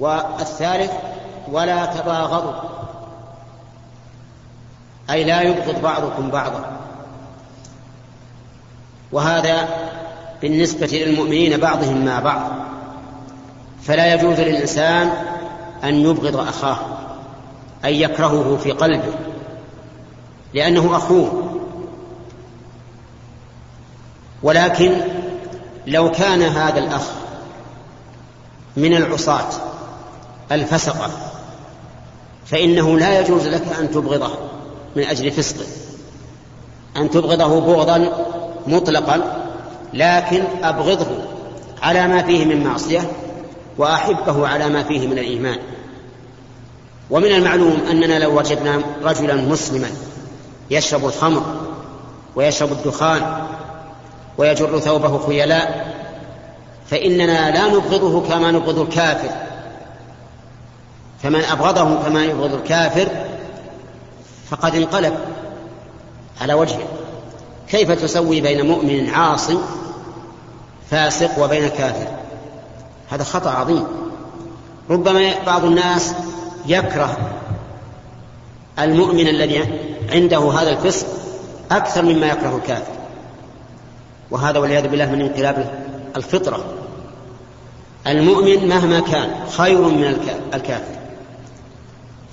والثالث ولا تباغضوا. أي لا يبغض بعضكم بعضا. وهذا بالنسبة للمؤمنين بعضهم مع بعض. فلا يجوز للإنسان أن يبغض أخاه أن يكرهه في قلبه لأنه أخوه. ولكن لو كان هذا الأخ من العصاة الفسقة فإنه لا يجوز لك أن تبغضه من أجل فسقه أن تبغضه بغضا مطلقا لكن أبغضه على ما فيه من معصية وأحبه على ما فيه من الإيمان. ومن المعلوم أننا لو وجدنا رجلا مسلما يشرب الخمر ويشرب الدخان ويجر ثوبه خيلاء فإننا لا نبغضه كما نبغض الكافر. فمن أبغضه كما يبغض الكافر فقد انقلب على وجهه. كيف تسوي بين مؤمن عاصي فاسق وبين كافر؟ هذا خطأ عظيم. ربما بعض الناس يكره المؤمن الذي عنده هذا الفسق أكثر مما يكره الكافر. وهذا والعياذ بالله من انقلاب الفطرة. المؤمن مهما كان خير من الكافر.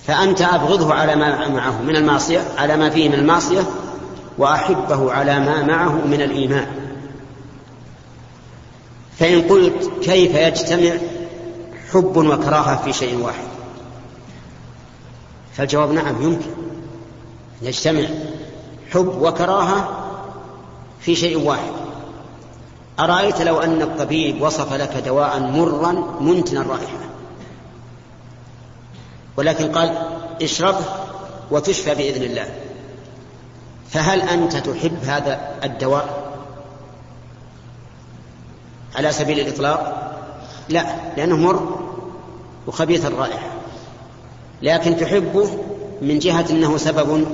فأنت أبغضه على ما معه من المعصية على ما فيه من المعصية وأحبه على ما معه من الإيمان. فإن قلت كيف يجتمع حب وكراهة في شيء واحد؟ فالجواب نعم يمكن. يجتمع حب وكراهة في شيء واحد. أرأيت لو أن الطبيب وصف لك دواء مرا منتن الرائحة ولكن قال اشربه وتشفى بإذن الله. فهل أنت تحب هذا الدواء؟ على سبيل الإطلاق لا لأنه مر وخبيث الرائحة. لكن تحبه من جهة أنه سبب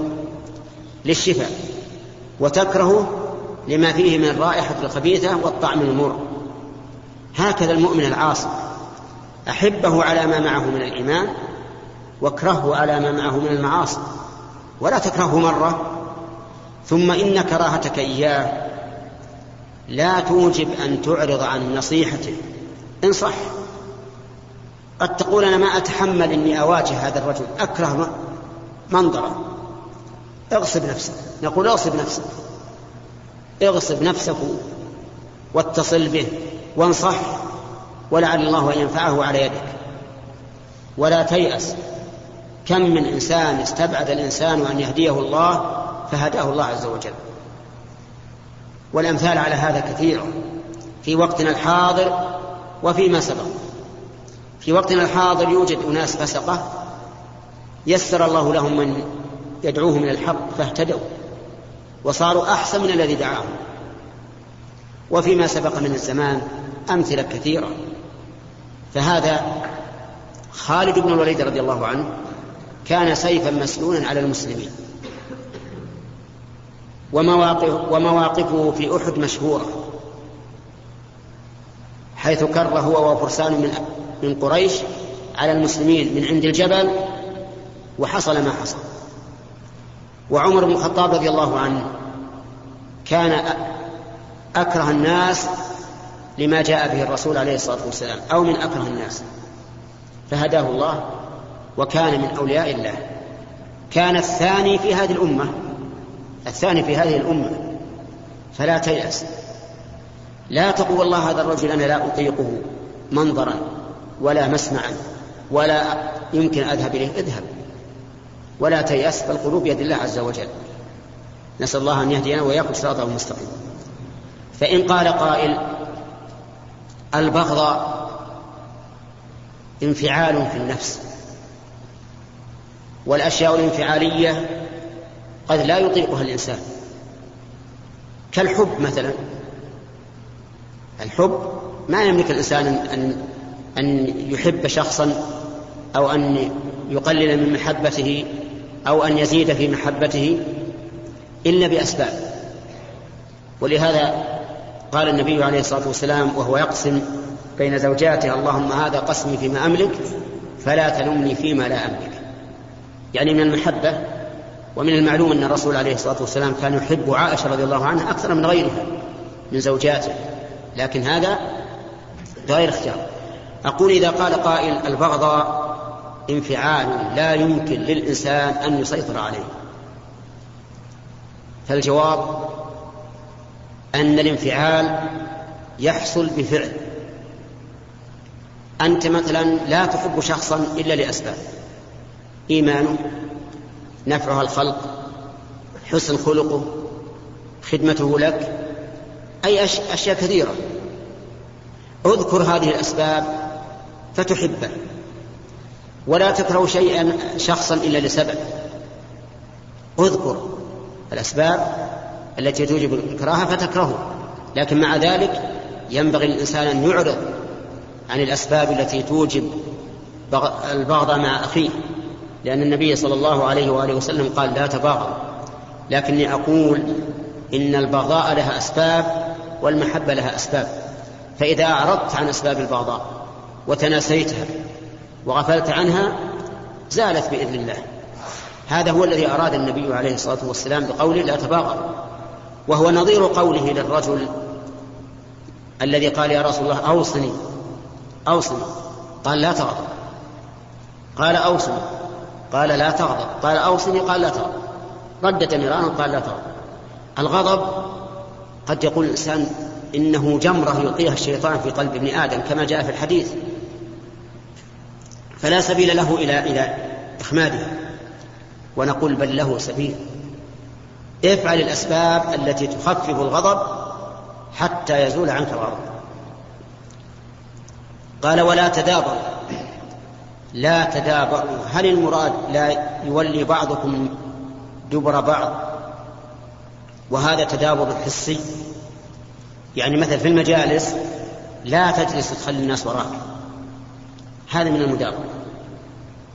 للشفاء وتكرهه لما فيه من الرائحة الخبيثة والطعم المر. هكذا المؤمن العاصي. أحبه على ما معه من الإيمان وأكرهه على ما معه من المعاصي. ولا تكرهه مرة. ثم إن كراهتك إياه. لا توجب أن تعرض عن نصيحته. انصح قد تقول أنا ما أتحمل إني أواجه هذا الرجل. أكره منظرة. اغصب نفسك. نقول اغصب نفسك. اغصب نفسك واتصل به وانصح ولعل الله أن ينفعه على يدك. ولا تيأس. كم من إنسان استبعد الإنسان أن يهديه الله فهداه الله عز وجل. والأمثال على هذا كثيرة. في وقتنا الحاضر وفيما سبق. في وقتنا الحاضر يوجد أناس فسقة. يسر الله لهم من يدعوهم إلى الحق فاهتدوا. وصاروا أحسن من الذي دعاهم. وفيما سبق من الزمان أمثلة كثيرة. فهذا خالد بن الوليد رضي الله عنه كان سيفا مسنونا على المسلمين. ومواقف ومواقفه في أحد مشهورة. حيث كر هو وفرسان من من قريش على المسلمين من عند الجبل وحصل ما حصل. وعمر بن الخطاب رضي الله عنه كان أكره الناس لما جاء به الرسول عليه الصلاة والسلام أو من أكره الناس. فهداه الله وكان من أولياء الله. كان الثاني في هذه الأمة الثاني في هذه الأمة. فلا تيأس. لا تقول والله هذا الرجل أنا لا أطيقه منظرا ولا مسمعا ولا يمكن أذهب إليه. اذهب. ولا تيأس فالقلوب بيد الله عز وجل. نسأل الله أن يهدينا ويأخذ صراطه المستقيم. فإن قال قائل البغض انفعال في النفس. والأشياء الانفعالية قد لا يطيقها الإنسان. كالحب مثلا. الحب ما يملك الإنسان أن أن يحب شخصا أو أن يقلل من محبته أو أن يزيد في محبته إلا بأسباب. ولهذا قال النبي عليه الصلاة والسلام وهو يقسم بين زوجاتها اللهم هذا قسمي فيما أملك فلا تلمني فيما لا أملك. يعني من المحبة ومن المعلوم أن الرسول عليه الصلاة والسلام كان يحب عائشة رضي الله عنها أكثر من غيرها من زوجاته. لكن هذا غير اختيار. أقول إذا قال قائل البغضاء انفعال لا يمكن للإنسان أن يسيطر عليه. فالجواب أن الانفعال يحصل بفعل. أنت مثلا لا تحب شخصا إلا لأسباب. إيمانه نفعها الخلق حسن خلقه خدمته لك أي أشياء كثيرة. اذكر هذه الأسباب فتحبه. ولا تكره شيئا شخصا إلا لسبب. اذكر الأسباب التي توجب الكراهة فتكرهه لكن مع ذلك ينبغي للإنسان أن يعرض عن الأسباب التي توجب البغض مع أخيه. لأن النبي صلى الله عليه وآله وسلم قال لا تباغض لكني أقول إن البغضاء لها أسباب والمحبة لها أسباب. فإذا أعرضت عن أسباب البغضاء وتناسيتها وغفلت عنها زالت بإذن الله. هذا هو الذي أراد النبي عليه الصلاة والسلام بقوله لا تباغض. وهو نظير قوله للرجل الذي قال يا رسول الله أوصني أوصني. قال لا تغضب. قال أوصني. قال لا تغضب. قال أوصني قال لا تغضب. ردة مرارا قال لا تغضب. الغضب قد يقول الإنسان إنه جمرة يلقيها الشيطان في قلب ابن آدم كما جاء في الحديث. فلا سبيل له إلى إلى إخماده. ونقول بل له سبيل. افعل الأسباب التي تخفف الغضب حتى يزول عنك الغضب. قال ولا تدابر لا تدابر هل المراد لا يولي بعضكم دبر بعض؟ وهذا تدابر حسي. يعني مثلا في المجالس لا تجلس تخلي الناس وراك. هذا من المدابرة.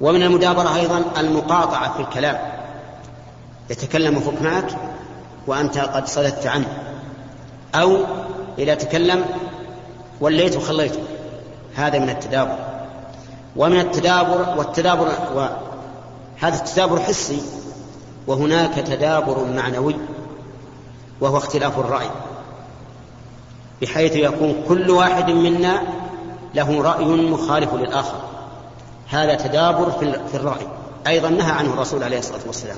ومن المدابرة أيضا المقاطعة في الكلام. يتكلم فوق معك وأنت قد صددت عنه. أو إذا تكلم وليت وخليته. هذا من التدابر. ومن التدابر والتدابر هذا التدابر حسي. وهناك تدابر معنوي. وهو اختلاف الرأي. بحيث يكون كل واحد منا له رأي مخالف للآخر. هذا تدابر في الرأي. أيضا نهى عنه الرسول عليه الصلاة والسلام.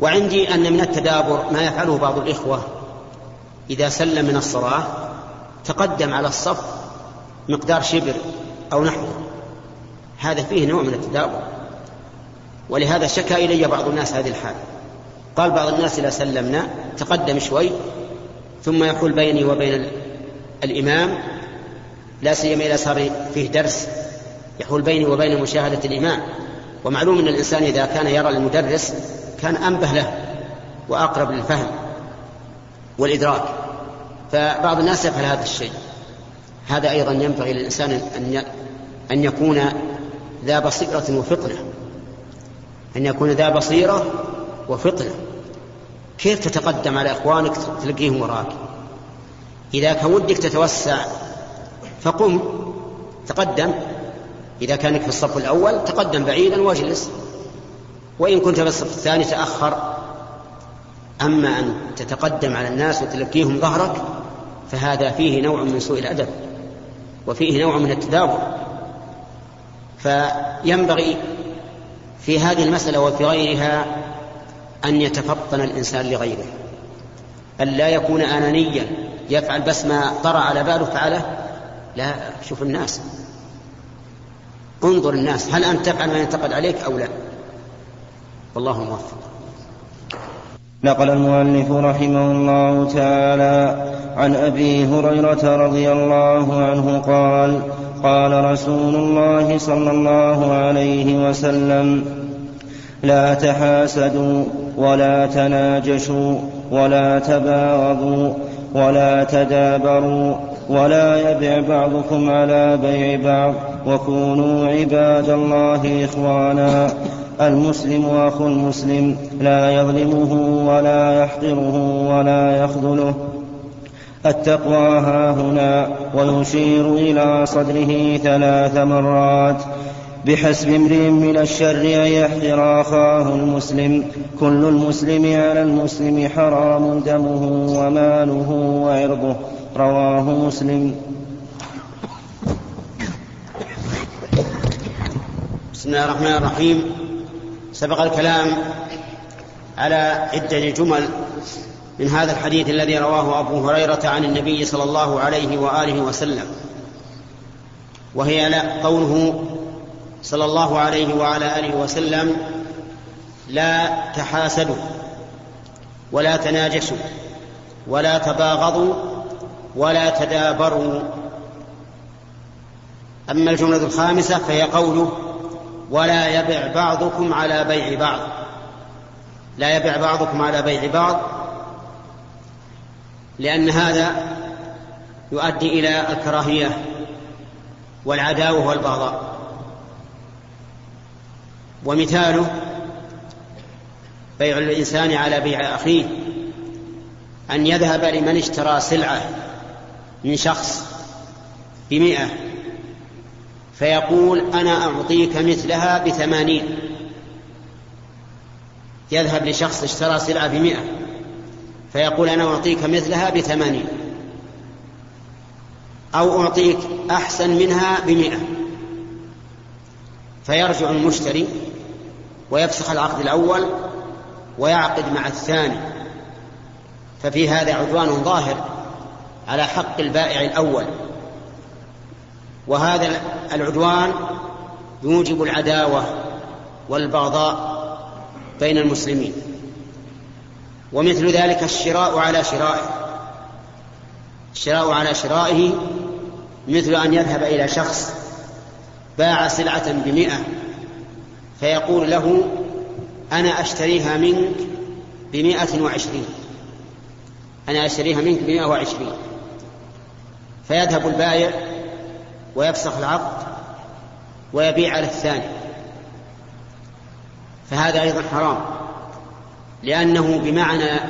وعندي أن من التدابر ما يفعله بعض الإخوة إذا سلم من الصلاة تقدم على الصف مقدار شبر أو نحوه. هذا فيه نوع من التدابر. ولهذا شكا إلي بعض الناس هذه الحال. قال بعض الناس إذا سلمنا تقدم شوي ثم يحول بيني وبين الإمام لا سيما إذا صار فيه درس يحول بيني وبين مشاهدة الإمام. ومعلوم أن الإنسان إذا كان يرى المدرس كان أنبه له وأقرب للفهم والإدراك. فبعض الناس يفعل هذا الشيء. هذا أيضا ينبغي للإنسان أن أن يكون ذا بصيرة وفطنة أن يكون ذا بصيرة وفطنة كيف تتقدم على إخوانك تلقيهم وراك؟ إذا كان ودك تتوسع فقم. تقدم. إذا كانك في الصف الأول تقدم بعيدا واجلس. وإن كنت في الصف الثاني تأخر. أما أن تتقدم على الناس وتلقيهم ظهرك فهذا فيه نوع من سوء الأدب وفيه نوع من التدابر. فينبغي في هذه المسألة وفي غيرها أن يتفطن الإنسان لغيره. أن لا يكون أنانيا يفعل بس ما طرأ على باله فعله. لا شوف الناس. انظر الناس هل أنت تفعل ما ينتقد عليك أو لا؟ والله موفق. نقل المؤلف رحمه الله تعالى عن أبي هريرة رضي الله عنه قال قال رسول الله صلى الله عليه وسلم لا تحاسدوا ولا تناجشوا ولا تباغضوا ولا تدابروا ولا يبع بعضكم على بيع بعض وكونوا عباد الله إخوانا. المسلم أخو المسلم لا يظلمه ولا يحقره ولا يخذله. التقوى ها هنا ويشير إلى صدره ثلاث مرات. بحسب امرئ من الشر أن يحقر أخاه المسلم. كل المسلم على المسلم حرام دمه وماله وعرضه. رواه مسلم. بسم الله الرحمن الرحيم. سبق الكلام على عدة جمل من هذا الحديث الذي رواه أبو هريرة عن النبي صلى الله عليه وآله وسلم. وهي قوله صلى الله عليه وعلى آله وسلم لا تحاسدوا ولا تناجشوا ولا تباغضوا ولا تدابروا. أما الجملة الخامسة فهي قوله ولا يبع بعضكم على بيع بعض. لا يبع بعضكم على بيع بعض لأن هذا يؤدي إلى الكراهية والعداوة والبغضاء. ومثاله بيع الإنسان على بيع أخيه أن يذهب لمن اشترى سلعة. من شخص بمئة فيقول أنا أعطيك مثلها بثمانين يذهب لشخص اشترى سلعة بمئة فيقول أنا أعطيك مثلها بثمانين أو أعطيك أحسن منها بمئة فيرجع المشتري ويفسخ العقد الأول ويعقد مع الثاني ففي هذا عدوان ظاهر على حق البائع الأول. وهذا العدوان يوجب العداوة والبغضاء بين المسلمين. ومثل ذلك الشراء على شرائه. الشراء على شرائه مثل أن يذهب إلى شخص باع سلعة بمئة فيقول له أنا أشتريها منك بمئة وعشرين. أنا أشتريها منك بمئة وعشرين. فيذهب البائع ويفسخ العقد ويبيع على الثاني. فهذا أيضا حرام لأنه بمعنى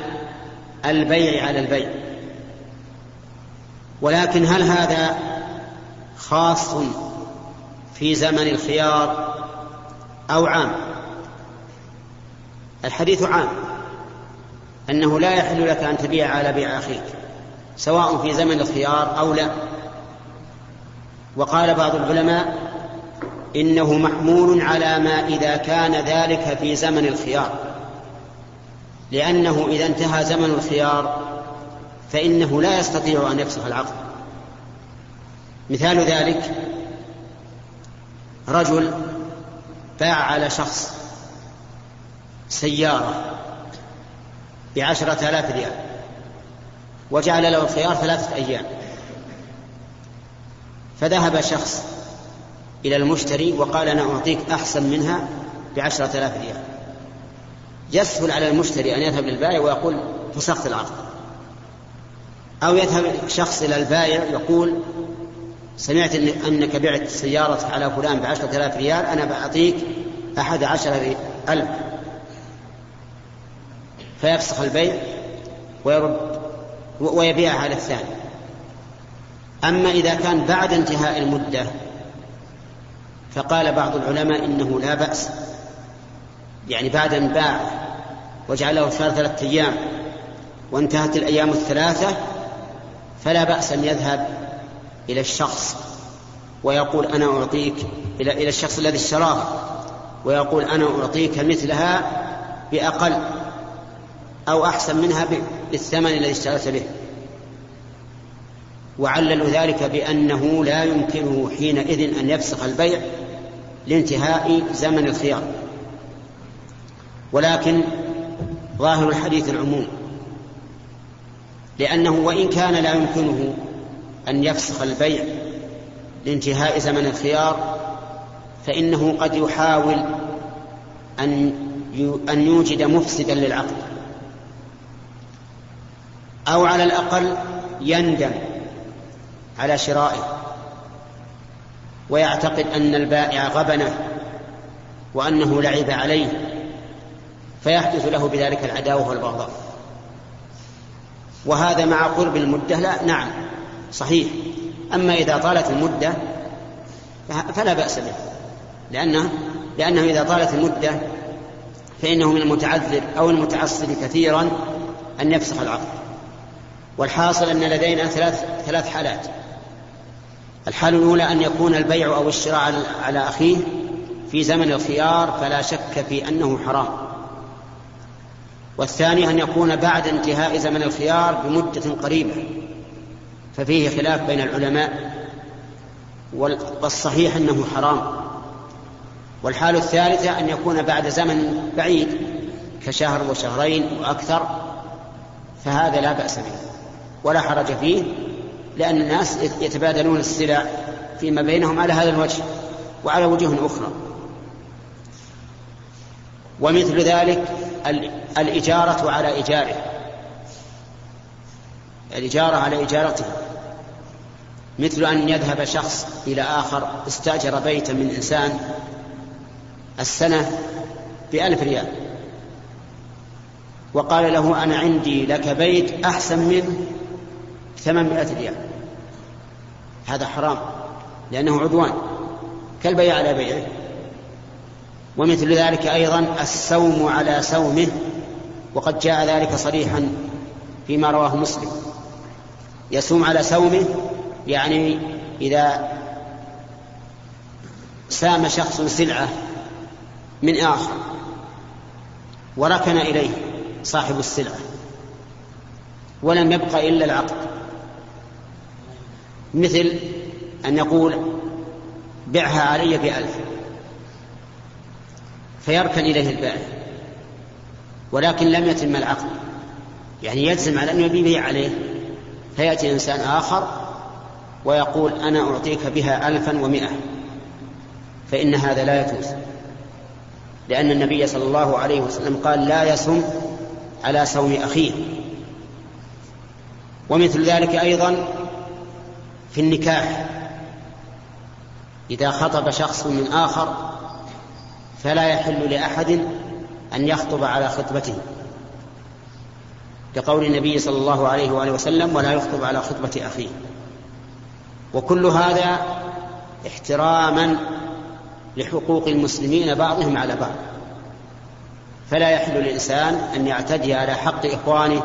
البيع على البيع. ولكن هل هذا خاص في زمن الخيار أو عام؟ الحديث عام أنه لا يحل لك أن تبيع على بيع أخيك. سواء في زمن الخيار أو لا. وقال بعض العلماء إنه محمول على ما إذا كان ذلك في زمن الخيار. لأنه إذا انتهى زمن الخيار فإنه لا يستطيع أن يفسخ العقد. مثال ذلك رجل باع على شخص سيارة بعشرة آلاف ريال. وجعل له الخيار ثلاثة أيام. فذهب شخص إلى المشتري وقال أنا أعطيك أحسن منها بعشرة آلاف ريال. يسهل على المشتري أن يذهب للبائع ويقول فسخت العقد أو يذهب شخص إلى البائع يقول سمعت إن أنك بعت سيارة على فلان بعشرة آلاف ريال أنا بعطيك أحد عشر ألف. فيفسخ البيع ويرد. ويبيعها على الثاني أما إذا كان بعد انتهاء المدة فقال بعض العلماء إنه لا بأس. يعني بعد أن باع وجعله صار ثلاثة أيام وانتهت الأيام الثلاثة فلا بأس أن يذهب إلى الشخص ويقول أنا أعطيك إلى إلى الشخص الذي اشتراه ويقول أنا أعطيك مثلها بأقل أو أحسن منها بالثمن الذي اشتريت به. وعللوا ذلك بأنه لا يمكنه حينئذ أن يفسخ البيع لانتهاء زمن الخيار. ولكن ظاهر الحديث العموم لأنه وإن كان لا يمكنه أن يفسخ البيع لانتهاء زمن الخيار فإنه قد يحاول أن أن يوجد مفسدا للعقد. أو على الأقل يندم على شرائه ويعتقد أن البائع غبنه وأنه لعب عليه فيحدث له بذلك العداوة والبغضاء. وهذا مع قرب المدة لا نعم صحيح. أما إذا طالت المدة فلا بأس به. لأنه لأنه إذا طالت المدة فإنه من المتعذر أو المتعصب كثيرا أن يفسخ العقد. والحاصل أن لدينا ثلاث ثلاث حالات. الحالة الأولى أن يكون البيع أو الشراء على أخيه في زمن الخيار فلا شك في أنه حرام. والثاني أن يكون بعد انتهاء زمن الخيار بمدة قريبة ففيه خلاف بين العلماء والصحيح أنه حرام. والحال الثالثة أن يكون بعد زمن بعيد كشهر وشهرين وأكثر فهذا لا بأس به. ولا حرج فيه لأن الناس يتبادلون السلع فيما بينهم على هذا الوجه وعلى وجوه أخرى. ومثل ذلك الإجارة على إيجاره. الإجارة على إجارته مثل أن يذهب شخص إلى آخر استأجر بيتا من إنسان السنة بألف ريال. وقال له أنا عندي لك بيت أحسن منه ثمانمائة ريال. هذا حرام لأنه عدوان. كالبيع على بيعه. ومثل ذلك أيضا السوم على سومه وقد جاء ذلك صريحا فيما رواه مسلم. يسوم على سومه يعني إذا سام شخص سلعة من آخر وركن إليه صاحب السلعة ولم يبق إلا العقد. مثل أن يقول بعها علي بألف فيركن إليه البائع ولكن لم يتم العقد يعني يجزم على أنه يبيع عليه فيأتي إنسان آخر ويقول أنا أعطيك بها ألفا ومئة فإن هذا لا يجوز لأن النبي صلى الله عليه وسلم قال لا يسم على سوم أخيه ومثل ذلك أيضا في النكاح. إذا خطب شخص من آخر فلا يحل لأحد أن يخطب على خطبته. لقول النبي صلى الله عليه وآله وسلم ولا يخطب على خطبة أخيه. وكل هذا احتراما لحقوق المسلمين بعضهم على بعض. فلا يحل للإنسان أن يعتدي على حق إخوانه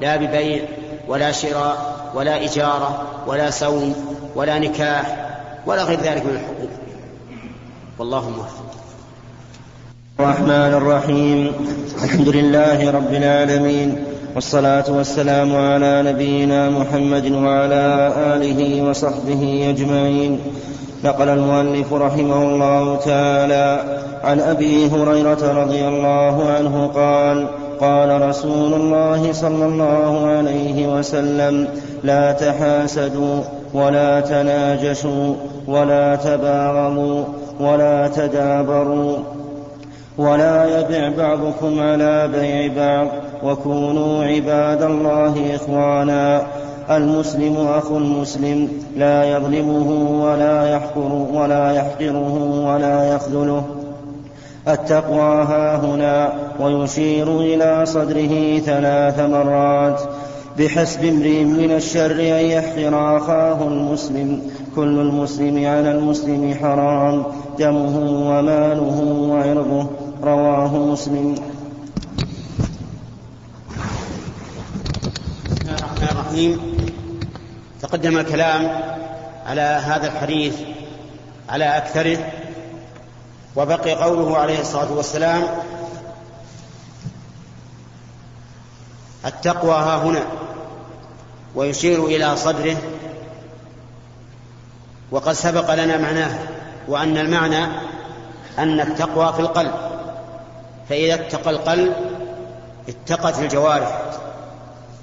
لا ببيع ولا شراء ولا إجارة ولا سوم ولا نكاح ولا غير ذلك من الحقوق. والله موفق. الرحمن الرحيم. الحمد لله رب العالمين والصلاة والسلام على نبينا محمد وعلى آله وصحبه أجمعين. نقل المؤلف رحمه الله تعالى عن أبي هريرة رضي الله عنه قال قال رسول الله صلى الله عليه وسلم لا تحاسدوا ولا تناجشوا ولا تباغضوا ولا تدابروا ولا يبع بعضكم على بيع بعض وكونوا عباد الله إخوانا. المسلم أخو المسلم لا يظلمه ولا يحقر ولا يحقره ولا يخذله. التقوى ها هنا ويشير إلى صدره ثلاث مرات بحسب امرئ من الشر أن يحقر أخاه المسلم. كل المسلم على المسلم حرام دمه وماله وعرضه. رواه مسلم. الرحمن الرحيم. تقدم الكلام على هذا الحديث على أكثره. وبقي قوله عليه الصلاة والسلام التقوى ها هنا ويشير إلى صدره وقد سبق لنا معناه وأن المعنى أن التقوى في القلب فإذا اتقى القلب اتقت الجوارح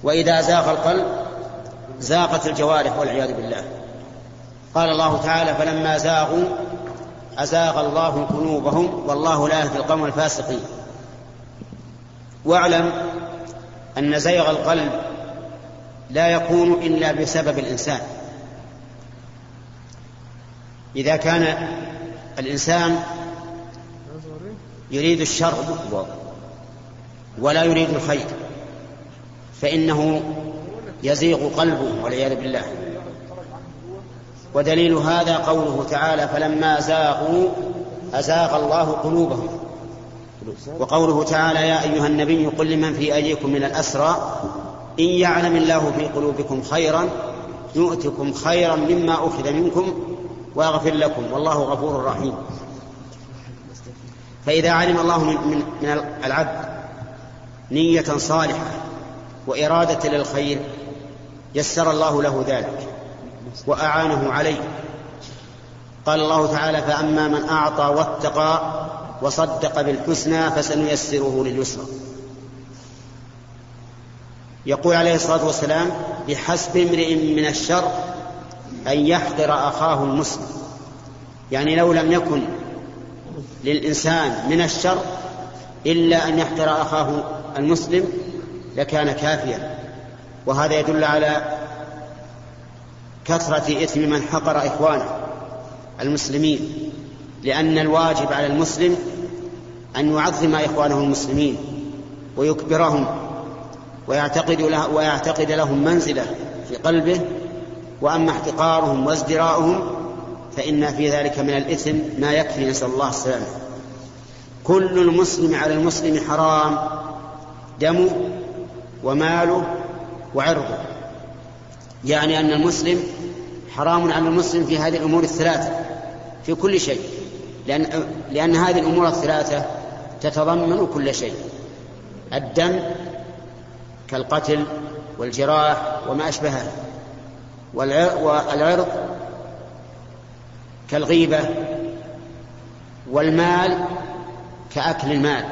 وإذا زاغ القلب زاغت الجوارح والعياذ بالله. قال الله تعالى فلما زاغوا أزاغ الله قلوبهم والله لا يهدي القوم الفاسقين. واعلم أن زيغ القلب لا يكون إلا بسبب الإنسان. إذا كان الإنسان يريد الشر ولا يريد الخير فإنه يزيغ قلبه والعياذ بالله. ودليل هذا قوله تعالى فلما زاغوا أزاغ الله قلوبهم. وقوله تعالى يا أيها النبي قل لمن في أيديكم من الأسرى إن يعلم الله في قلوبكم خيرا يؤتكم خيرا مما أخذ منكم ويغفر لكم. والله غفور رحيم. فإذا علم الله من, من, العبد نية صالحة وإرادة للخير يسر الله له ذلك. وأعانه عليه. قال الله تعالى فأما من أعطى واتقى وصدق بالحسنى فسنيسره لليسرى. يقول عليه الصلاة والسلام بحسب امرئ من الشر أن يحقر أخاه المسلم. يعني لو لم يكن للإنسان من الشر إلا أن يحقر أخاه المسلم لكان كافيا. وهذا يدل على كثرة إثم من حقر إخوانه المسلمين لأن الواجب على المسلم أن يعظم إخوانه المسلمين ويكبرهم ويعتقد, له ويعتقد لهم منزلة في قلبه وأما احتقارهم وازدراؤهم فإن في ذلك من الإثم ما يكفي نسأل الله السلامة. كل المسلم على المسلم حرام دمه وماله وعرضه. يعني أن المسلم حرام على المسلم في هذه الأمور الثلاثة في كل شيء. لأن, لأن هذه الأمور الثلاثة تتضمن كل شيء. الدم كالقتل والجراح وما أشبهه. والعرض كالغيبة. والمال كأكل المال.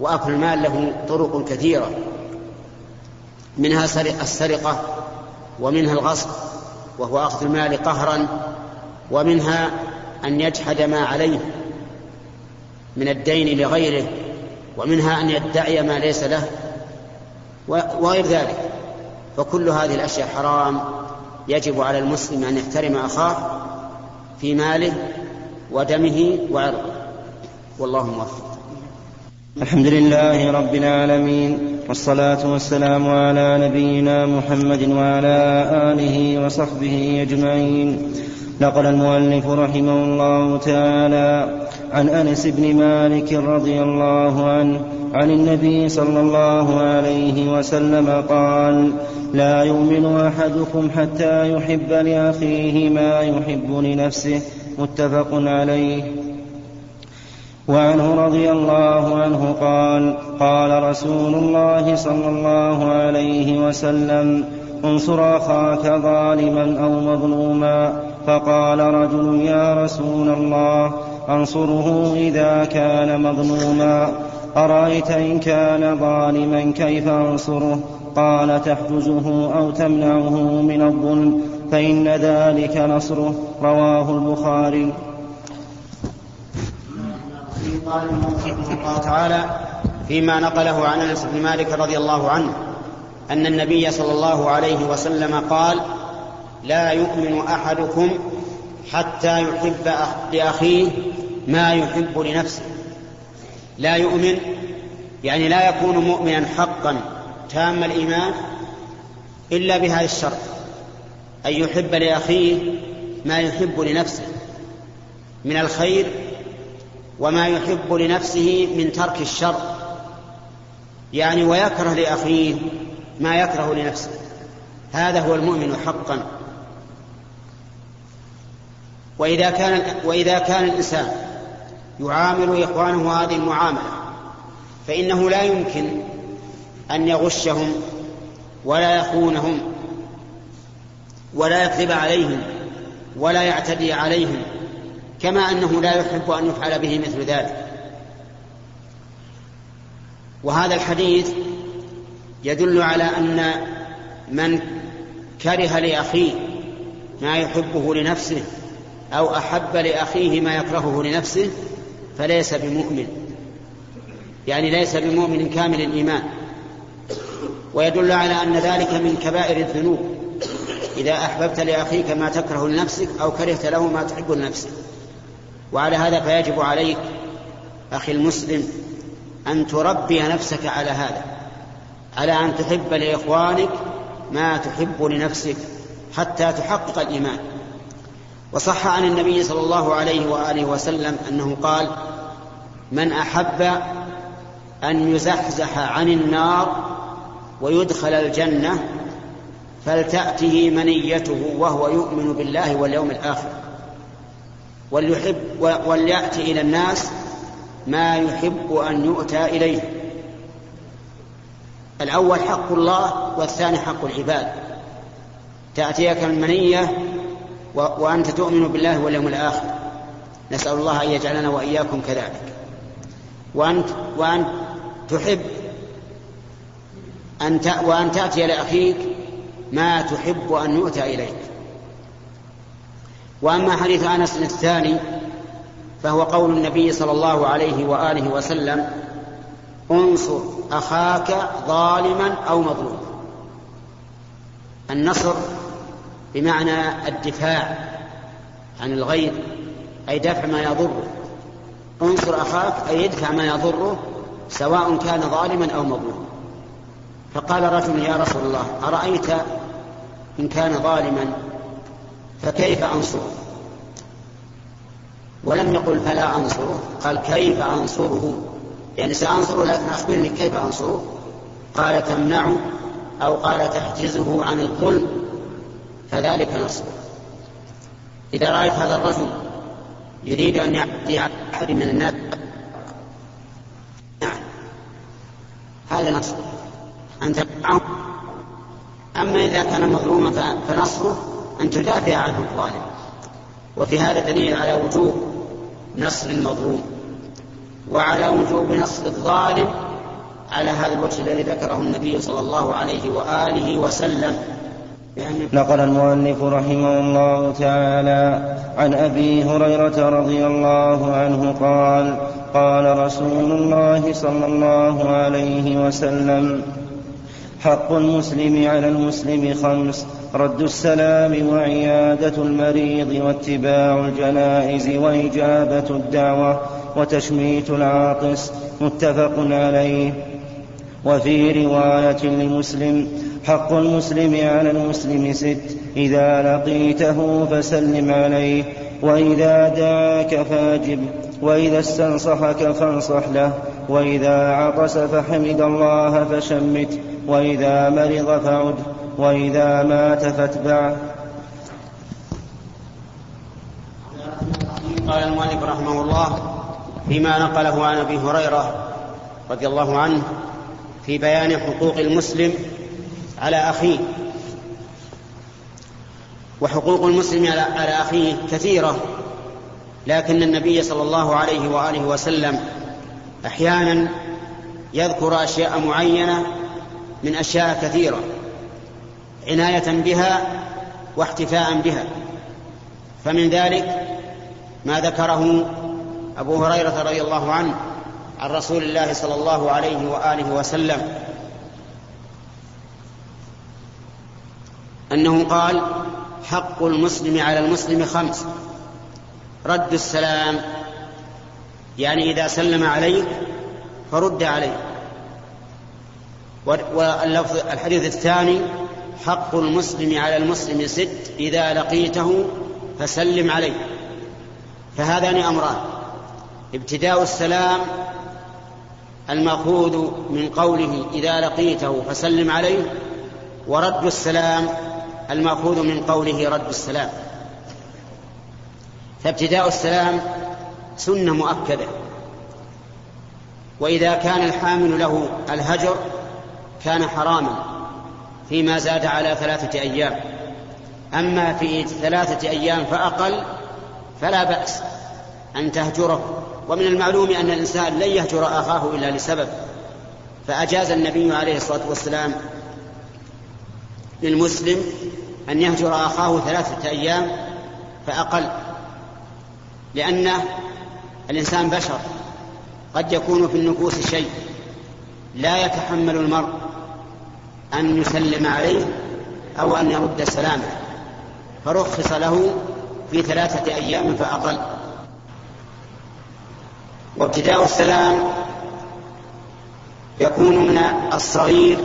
وأكل المال له طرق كثيرة. منها السرقة. ومنها الغصب وهو أخذ المال قهرا ومنها أن يجحد ما عليه من الدين لغيره ومنها أن يدعي ما ليس له وغير ذلك. فكل هذه الأشياء حرام يجب على المسلم أن يحترم أخاه في ماله ودمه وعرضه. والله موفق. الحمد لله رب العالمين. والصلاة والسلام على نبينا محمد وعلى آله وصحبه أجمعين. نقل المؤلف رحمه الله تعالى عن أنس بن مالك رضي الله عنه عن النبي صلى الله عليه وسلم قال لا يؤمن أحدكم حتى يحب لأخيه ما يحب لنفسه. متفق عليه. وعنه رضي الله عنه قال قال رسول الله صلى الله عليه وسلم انصر أخاك ظالما أو مظلوما. فقال رجل يا رسول الله أنصره إذا كان مظلوما. أرأيت إن كان ظالما كيف أنصره؟ قال تحجزه أو تمنعه من الظلم فإن ذلك نصره. رواه البخاري. قال الله تعالى فيما نقله عن انس بن مالك رضي الله عنه أن النبي صلى الله عليه وسلم قال لا يؤمن أحدكم حتى يحب لأخيه ما يحب لنفسه. لا يؤمن يعني لا يكون مؤمنا حقا تام الإيمان إلا بهذا الشرط أن يحب لأخيه ما يحب لنفسه من الخير وما يحب لنفسه من ترك الشر. يعني ويكره لأخيه ما يكره لنفسه. هذا هو المؤمن حقا. وإذا كان وإذا كان الإنسان يعامل إخوانه هذه المعاملة فإنه لا يمكن أن يغشهم ولا يخونهم ولا يكذب عليهم ولا يعتدي عليهم. كما أنه لا يحب أن يفعل به مثل ذلك. وهذا الحديث يدل على أن من كره لأخيه ما يحبه لنفسه أو أحب لأخيه ما يكرهه لنفسه فليس بمؤمن. يعني ليس بمؤمن كامل الإيمان. ويدل على أن ذلك من كبائر الذنوب. إذا أحببت لأخيك ما تكره لنفسك أو كرهت له ما تحب لنفسك. وعلى هذا فيجب عليك أخي المسلم أن تربي نفسك على هذا على أن تحب لإخوانك ما تحب لنفسك حتى تحقق الإيمان. وصح عن النبي صلى الله عليه وآله وسلم أنه قال من أحب أن يزحزح عن النار ويدخل الجنة فلتأته منيته وهو يؤمن بالله واليوم الآخر. وليحب وليأتي إلى الناس ما يحب أن يؤتى إليه. الأول حق الله والثاني حق العباد. تأتيك المنية وأنت تؤمن بالله واليوم الآخر. نسأل الله أن يجعلنا وإياكم كذلك. وأنت وأن تحب أن وأن تأتي لأخيك ما تحب أن يؤتى إليك. وأما حديث أنس الثاني فهو قول النبي صلى الله عليه وآله وسلم انصر أخاك ظالما أو مظلوما. النصر بمعنى الدفاع عن الغير أي دفع ما يضره. انصر أخاك أي ادفع ما يضره سواء كان ظالما أو مظلوما. فقال رجل يا رسول الله أرأيت إن كان ظالما فكيف أنصره؟ ولم يقل فلا أنصره قال كيف أنصره؟ يعني سأنصره لكن أخبرني كيف أنصره؟ قال تمنعه أو قال تحجزه عن الظلم فذلك نصره. إذا رأيت هذا الرجل يريد أن يعطي أحد من الناس نعم هذا نصر أن تمنعه أما إذا كان مظلوما فنصره أن تدافع عنه الظالم وفي هذا دليل على وجوب نصر المظلوم وعلى وجوب نصر الظالم على هذا الوجه الذي ذكره النبي صلى الله عليه وآله وسلم. نقل المؤلف رحمه الله تعالى عن أبي هريرة رضي الله عنه قال قال رسول الله صلى الله عليه وسلم حق المسلم على المسلم خمس. رد السلام وعيادة المريض واتباع الجنائز وإجابة الدعوة وتشميت العاطس متفق عليه. وفي رواية لمسلم حق المسلم على المسلم ست. إذا لقيته فسلم عليه وإذا دعاك فاجب وإذا استنصحك فانصح له وإذا عطس فحمد الله فشمت. وإذا مرض فعد وإذا مات فاتبعه قال المؤلف رحمه الله فيما نقله عن أبي هريرة رضي الله عنه في بيان حقوق المسلم على أخيه. وحقوق المسلم على أخيه كثيرة لكن النبي صلى الله عليه وآله وسلم أحيانا يذكر أشياء معينة من أشياء كثيرة عناية بها واحتفاء بها. فمن ذلك ما ذكره أبو هريرة رضي الله عنه عن رسول الله صلى الله عليه وآله وسلم. أنه قال حق المسلم على المسلم خمس. رد السلام يعني إذا سلم عليك فرد عليه واللفظ الحديث الثاني حق المسلم على المسلم ست إذا لقيته فسلم عليه. فهذان أمران. ابتداء السلام المأخوذ من قوله إذا لقيته فسلم عليه ورد السلام المأخوذ من قوله رد السلام. فابتداء السلام سنة مؤكدة. وإذا كان الحامل له الهجر كان حراما فيما زاد على ثلاثة أيام. أما في ثلاثة أيام فأقل فلا بأس أن تهجره. ومن المعلوم أن الإنسان لن يهجر أخاه إلا لسبب. فأجاز النبي عليه الصلاة والسلام للمسلم أن يهجر أخاه ثلاثة أيام فأقل لأن الإنسان بشر قد يكون في النفوس شيء لا يتحمل المرء. أن يسلم عليه أو أن يرد سلامه فرخص له في ثلاثة أيام فأقل. وابتداء السلام يكون من الصغير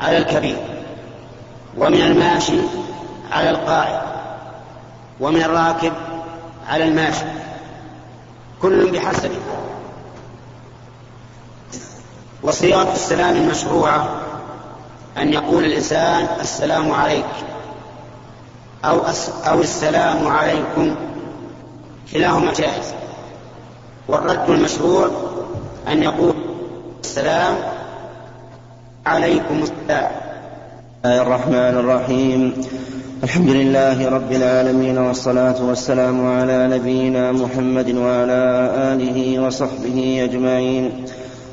على الكبير ومن الماشي على القاعد ومن الراكب على الماشي كل بحسبه. وصيغة السلام المشروعة أن يقول الإنسان السلام عليك أو أو السلام عليكم. كلاهما جائز. والرد المشروع أن يقول السلام عليكم السلام. الله الرحمن الرحيم. الحمد لله رب العالمين والصلاة والسلام على نبينا محمد وعلى آله وصحبه أجمعين.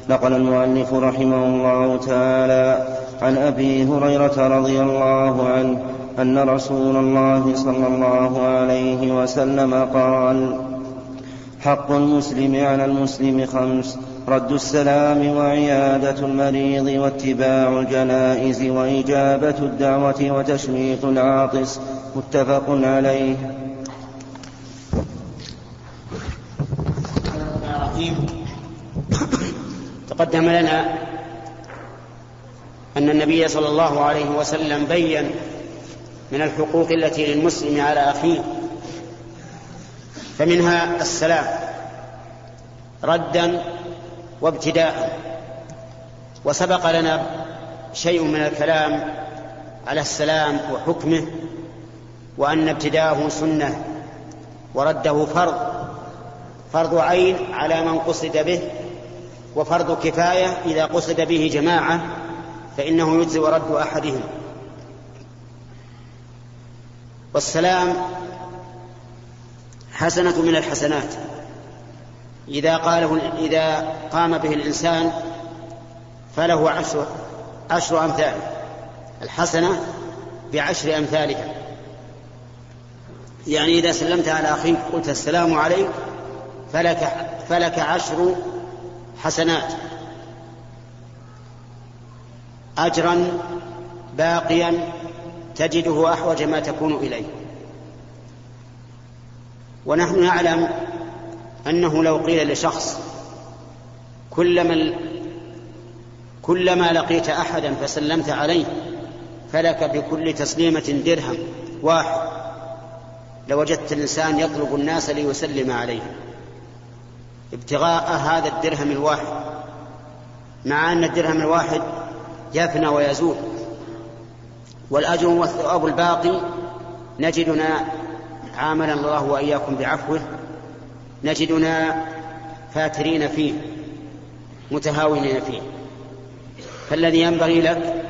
نقل المؤلف رحمه الله تعالى. عن أبي هريرة رضي الله عنه أن رسول الله صلى الله عليه وسلم قال حق المسلم على المسلم خمس رد السلام وعيادة المريض واتباع الجنائز وإجابة الدعوة وتشميت العاطس متفق عليه. تقدم لنا أن النبي صلى الله عليه وسلم بين من الحقوق التي للمسلم على أخيه فمنها السلام ردا وابتداء. وسبق لنا شيء من الكلام على السلام وحكمه وأن ابتداءه سنة ورده فرض فرض عين على من قصد به وفرض كفاية إذا قصد به جماعة. فإنه يجزي رد أحدهم. والسلام حسنة من الحسنات. إذا قاله إذا قام به الإنسان فله عشر عشر أمثاله الحسنة بعشر أمثالها. يعني إذا سلمت على أخيك قلت السلام عليك فلك فلك عشر حسنات. أجرا باقيا تجده أحوج ما تكون إليه. ونحن نعلم أنه لو قيل لشخص كلما كلما لقيت أحدا فسلمت عليه فلك بكل تسليمة درهم واحد. لوجدت الإنسان يطلب الناس ليسلم عليه. ابتغاء هذا الدرهم الواحد. مع أن الدرهم الواحد يفنى ويزول. والأجر والثواب الباقي نجدنا عامل الله وإياكم بعفوه نجدنا فاترين فيه متهاونين فيه. فالذي ينبغي لك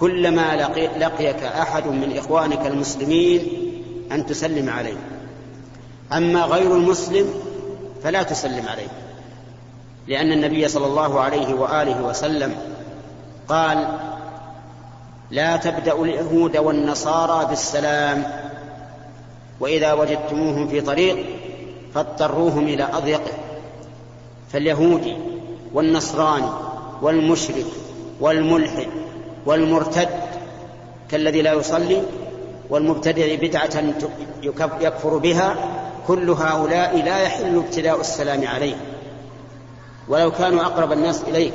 كلما لقي لقيك أحد من إخوانك المسلمين أن تسلم عليه. أما غير المسلم فلا تسلم عليه لأن النبي صلى الله عليه وآله وسلم قال لا تبدأ اليهود والنصارى بالسلام وإذا وجدتموهم في طريق فاضطروهم إلى أضيقه فاليهودي والنصراني والمشرك والملحد والمرتد كالذي لا يصلي والمبتدع بدعة يكفر بها كل هؤلاء لا يحل ابتداء السلام عليه. ولو كانوا أقرب الناس إليك.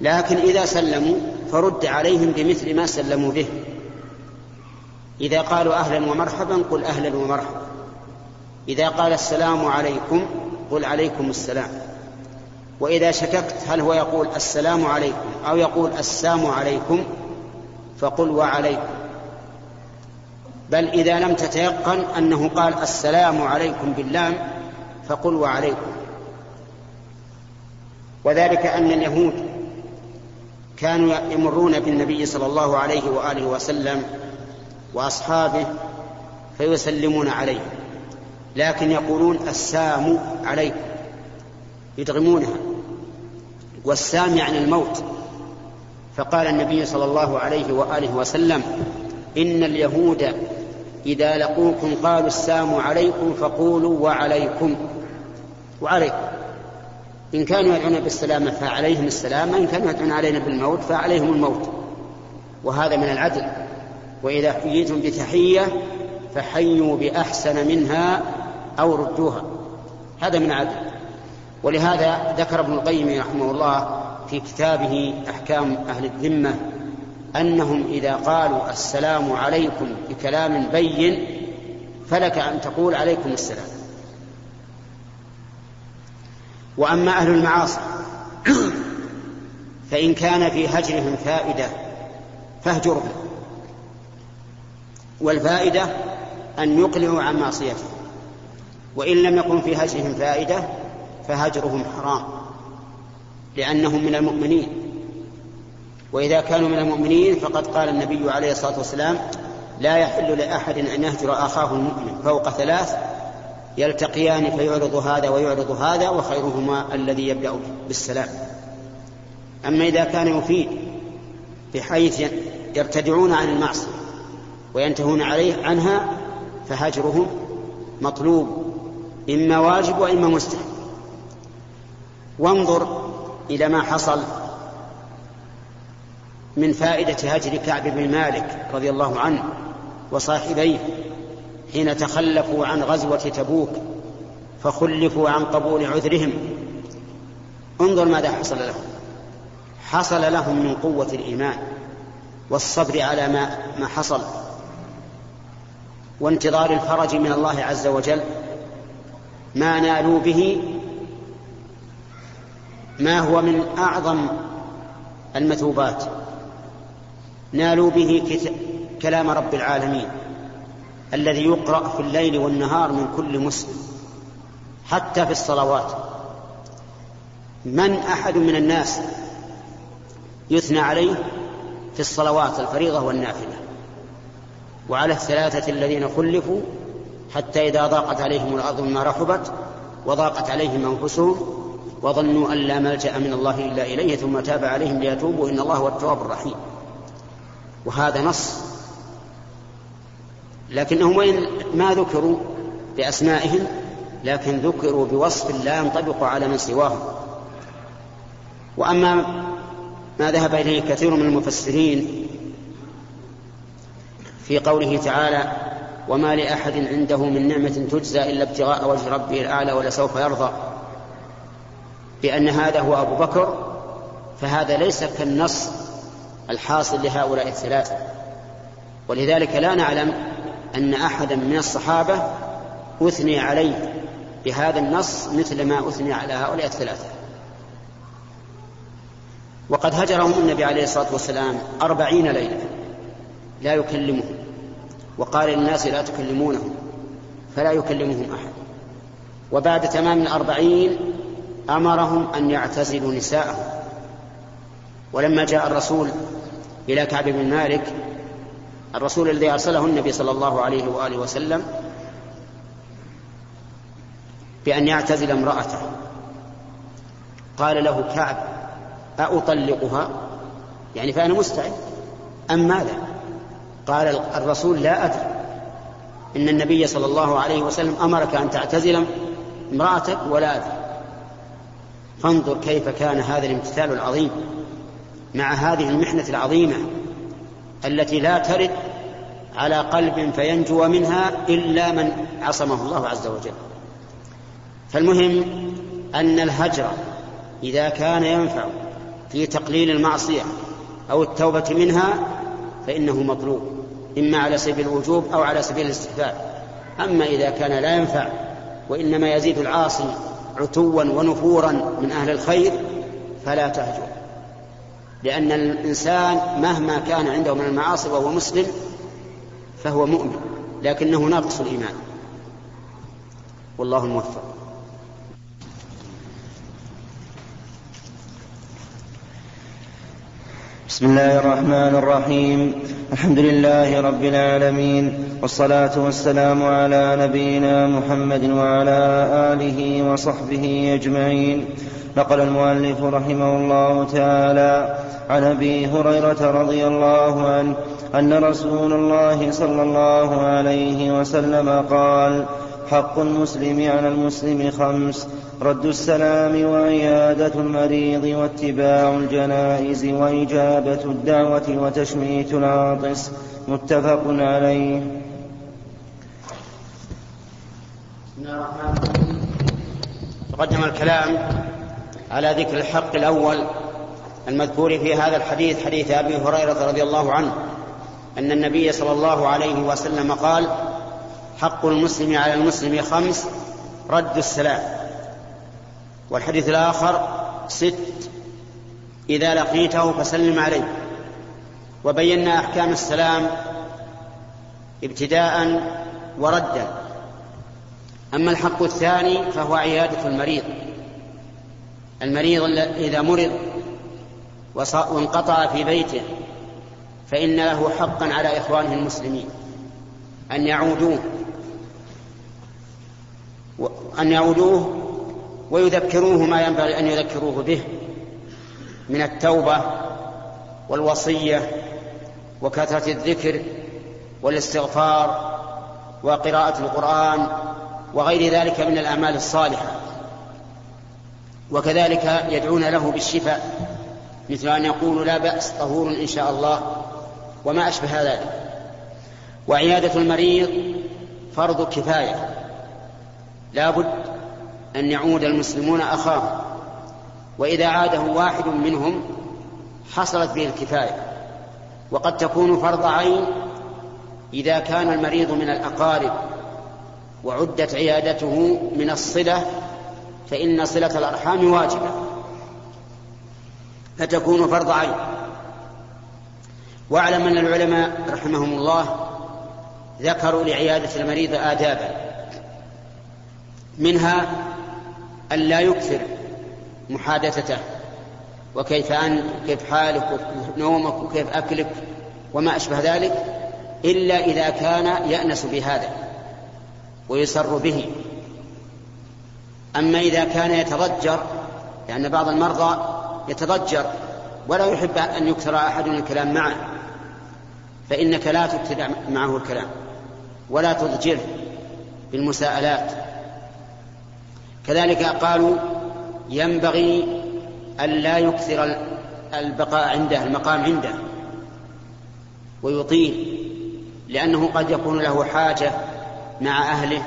لكن إذا سلموا فرد عليهم بمثل ما سلموا به. إذا قالوا أهلا ومرحبا قل أهلا ومرحبا. إذا قال السلام عليكم قل عليكم السلام. وإذا شككت هل هو يقول السلام عليكم أو يقول السام عليكم فقل وعليكم. بل إذا لم تتيقن أنه قال السلام عليكم باللام فقل وعليكم. وذلك أن اليهود كانوا يمرون بالنبي صلى الله عليه وآله وسلم وأصحابه فيسلمون عليه لكن يقولون السام عليكم يدغمونها والسام يعني الموت. فقال النبي صلى الله عليه وآله وسلم إن اليهود إذا لقوكم قالوا السام عليكم فقولوا وعليكم وعليكم. إن كانوا يدعون بالسلامة فعليهم السلامة إن كانوا يدعون علينا بالموت فعليهم الموت. وهذا من العدل. وإذا حييتم بتحية فحيوا بأحسن منها أو ردوها. هذا من عدل ولهذا ذكر ابن القيم رحمه الله في كتابه أحكام أهل الذمة أنهم إذا قالوا السلام عليكم بكلام بين فلك أن تقول عليكم السلام. وأما أهل المعاصي فإن كان في هجرهم فائدة فاهجرهم. والفائدة أن يقلعوا عن معصيته وإن لم يكن في هجرهم فائدة فهجرهم حرام لأنهم من المؤمنين. وإذا كانوا من المؤمنين فقد قال النبي عليه الصلاة والسلام لا يحل لأحد أن يهجر أخاه المؤمن فوق ثلاث يلتقيان فيعرض هذا ويعرض هذا وخيرهما الذي يبدأ بالسلام. أما إذا كان يفيد بحيث يرتدعون عن المعصية وينتهون عليه عنها فهجرهم مطلوب إما واجب وإما مستحب. وانظر إلى ما حصل من فائدة هجر كعب بن مالك رضي الله عنه وصاحبيه. حين تخلفوا عن غزوة تبوك فخلفوا عن قبول عذرهم. انظر ماذا حصل لهم. حصل لهم من قوة الإيمان والصبر على ما ما حصل وانتظار الفرج من الله عز وجل. ما نالوا به ما هو من أعظم المثوبات. نالوا به كلام رب العالمين. الذي يقرأ في الليل والنهار من كل مسلم حتى في الصلوات. من أحد من الناس يثنى عليه في الصلوات الفريضة والنافلة؟ وعلى الثلاثة الذين خلفوا حتى إذا ضاقت عليهم الأرض مما رحبت وضاقت عليهم أنفسهم وظنوا أن لا ملجأ من الله إلا إليه ثم تاب عليهم ليتوبوا إن الله هو التواب الرحيم. وهذا نص لكنهم وإن ما ذكروا بأسمائهم لكن ذكروا بوصف لا ينطبق على من سواهم. وأما ما ذهب إليه كثير من المفسرين في قوله تعالى وما لأحد عنده من نعمة تجزى إلا ابتغاء وجه ربه الأعلى ولسوف يرضى بأن هذا هو أبو بكر فهذا ليس كالنص الحاصل لهؤلاء الثلاثة. ولذلك لا نعلم أن أحدا من الصحابة أثني عليه بهذا النص مثل ما أثني على هؤلاء الثلاثة. وقد هجرهم النبي عليه الصلاة والسلام أربعين ليلة لا يكلمهم وقال للناس لا تكلمونهم فلا يكلمهم أحد. وبعد تمام الأربعين أمرهم أن يعتزلوا نساءهم. ولما جاء الرسول إلى كعب بن مالك الرسول الذي أرسله النبي صلى الله عليه وآله وسلم بأن يعتزل امرأته. قال له كعب أأطلقها؟ يعني فأنا مستعد. أم ماذا؟ قال الرسول لا أدري. إن النبي صلى الله عليه وسلم أمرك أن تعتزل امرأتك ولا أدري. فانظر كيف كان هذا الامتثال العظيم مع هذه المحنة العظيمة. التي لا ترد على قلب فينجو منها إلا من عصمه الله عز وجل. فالمهم أن الهجر إذا كان ينفع في تقليل المعصية أو التوبة منها فإنه مطلوب إما على سبيل الوجوب أو على سبيل الاستحباب أما إذا كان لا ينفع وإنما يزيد العاصي عتوا ونفورا من أهل الخير فلا تهجر. لأن الإنسان مهما كان عنده من المعاصي وهو مسلم فهو مؤمن لكنه ناقص الإيمان. والله الموفق. بسم الله الرحمن الرحيم. الحمد لله رب العالمين والصلاة والسلام على نبينا محمد وعلى آله وصحبه أجمعين. نقل المؤلف رحمه الله تعالى عن أبي هريرة رضي الله عنه أن رسول الله صلى الله عليه وسلم قال حق المسلم على المسلم خمس رد السلام وعيادة المريض واتباع الجنائز وإجابة الدعوة وتشميت العاطس. متفق عليه. تقدم الكلام على ذكر الحق الأول المذكور في هذا الحديث حديث أبي هريرة رضي الله عنه أن النبي صلى الله عليه وسلم قال حق المسلم على المسلم خمس رد السلام. والحديث الآخر ست. إذا لقيته فسلم عليه. وبينا أحكام السلام ابتداء وردا. أما الحق الثاني فهو عيادة المريض. المريض إذا مرض وانقطع في بيته فإن له حقا على إخوانه المسلمين. أن يعودوه. أن يعودوه ويذكروه ما ينبغي أن يذكروه به من التوبة والوصية وكثرة الذكر والاستغفار وقراءة القرآن وغير ذلك من الأعمال الصالحة. وكذلك يدعون له بالشفاء مثل أن يقولوا لا بأس طهور إن شاء الله وما أشبه ذلك. وعيادة المريض فرض كفاية لا بد أن يعود المسلمون أخاهم وإذا عاده واحد منهم حصلت به الكفاية. وقد تكون فرض عين إذا كان المريض من الأقارب وعدت عيادته من الصلة فإن صلة الأرحام واجبة. فتكون فرض عين. واعلم أن العلماء رحمهم الله ذكروا لعيادة المريض آدابا. منها أن لا يكثر محادثته وكيف أنت وكيف حالك وكيف نومك وكيف أكلك وما أشبه ذلك إلا إذا كان يأنس بهذا ويسر به. أما إذا كان يتضجر لأن بعض المرضى يتضجر ولا يحب أن يكثر أحد الكلام معه فإنك لا تكثر معه الكلام ولا تضجره بالمساءلات. كذلك قالوا ينبغي أن لا يكثر البقاء عنده المقام عنده. ويطيل لأنه قد يكون له حاجة مع أهله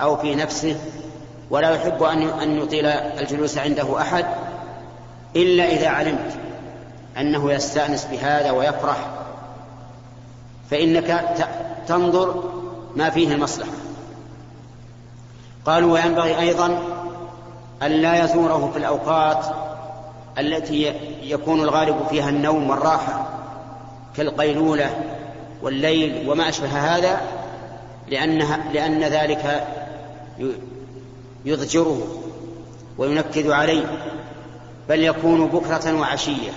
أو في نفسه ولا يحب أن يطيل الجلوس عنده أحد إلا إذا علمت أنه يستأنس بهذا ويفرح فإنك تنظر ما فيه المصلحة. قالوا وينبغي أيضا أن لا يزوره في الأوقات التي يكون الغالب فيها النوم والراحة كالقيلولة والليل وما أشبه هذا لأنها لأن ذلك يضجره وينكد عليه بل يكون بكرة وعشية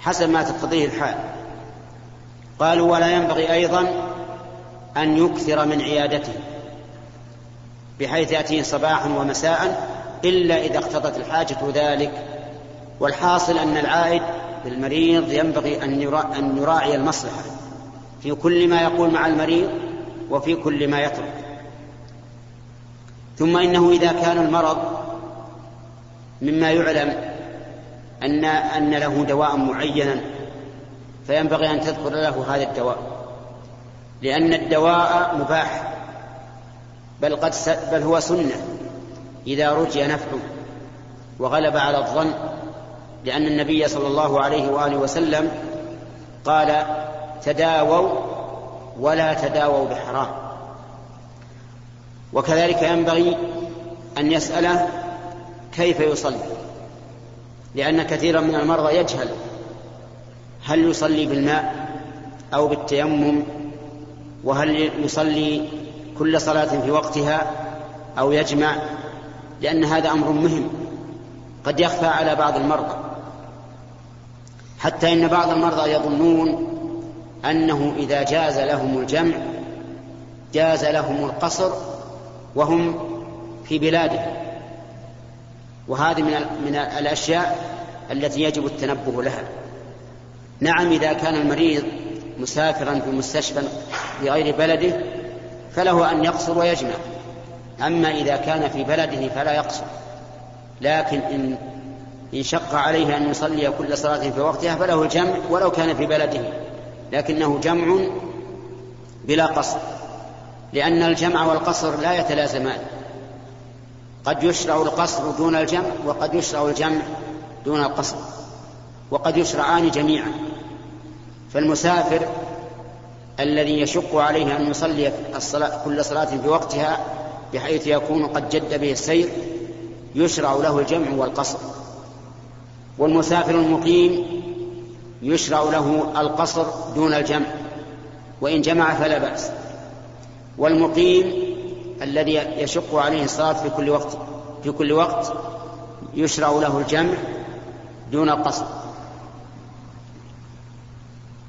حسب ما تقتضيه الحال. قالوا ولا ينبغي أيضا أن يكثر من عيادته. بحيث يأتيه صباحا ومساء إلا إذا اقتضت الحاجة ذلك. والحاصل أن العائد للمريض ينبغي أن يراعي المصلحة في كل ما يقول مع المريض وفي كل ما يترك. ثم إنه إذا كان المرض مما يعلم أن أن له دواء معينا فينبغي أن تذكر له هذا الدواء. لأن الدواء مباح. بل قد بل هو سنة إذا رجي نفعه وغلب على الظن لأن النبي صلى الله عليه وآله وسلم قال تداووا ولا تداووا بحرام. وكذلك ينبغي أن يسأله كيف يصلي لأن كثيرا من المرضى يجهل هل يصلي بالماء أو بالتيمم وهل يصلي كل صلاة في وقتها أو يجمع لأن هذا أمر مهم. قد يخفى على بعض المرضى. حتى إن بعض المرضى يظنون أنه إذا جاز لهم الجمع جاز لهم القصر وهم في بلاده. وهذه من من الأشياء التي يجب التنبه لها. نعم إذا كان المريض مسافرا في مستشفى في غير بلده فله أن يقصر ويجمع. أما إذا كان في بلده فلا يقصر. لكن إن إن شق عليه أن يصلي كل صلاة في وقتها فله الجمع ولو كان في بلده. لكنه جمع بلا قصر. لأن الجمع والقصر لا يتلازمان. قد يشرع القصر دون الجمع وقد يشرع الجمع دون القصر. وقد يشرعان جميعا. فالمسافر الذي يشق عليه أن يصلي الصلاة كل صلاة في وقتها بحيث يكون قد جد به السير يشرع له الجمع والقصر. والمسافر المقيم يشرع له القصر دون الجمع وإن جمع فلا بأس. والمقيم الذي يشق عليه الصلاة في كل وقت في كل وقت يشرع له الجمع دون القصر.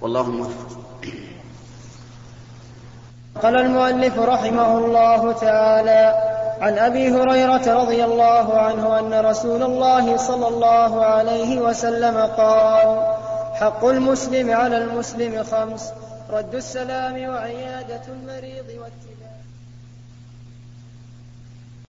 والله الموفق قال المؤلف رحمه الله تعالى عن أبي هريرة رضي الله عنه أن رسول الله صلى الله عليه وسلم قال حق المسلم على المسلم خمس رد السلام وعيادة المريض واتباع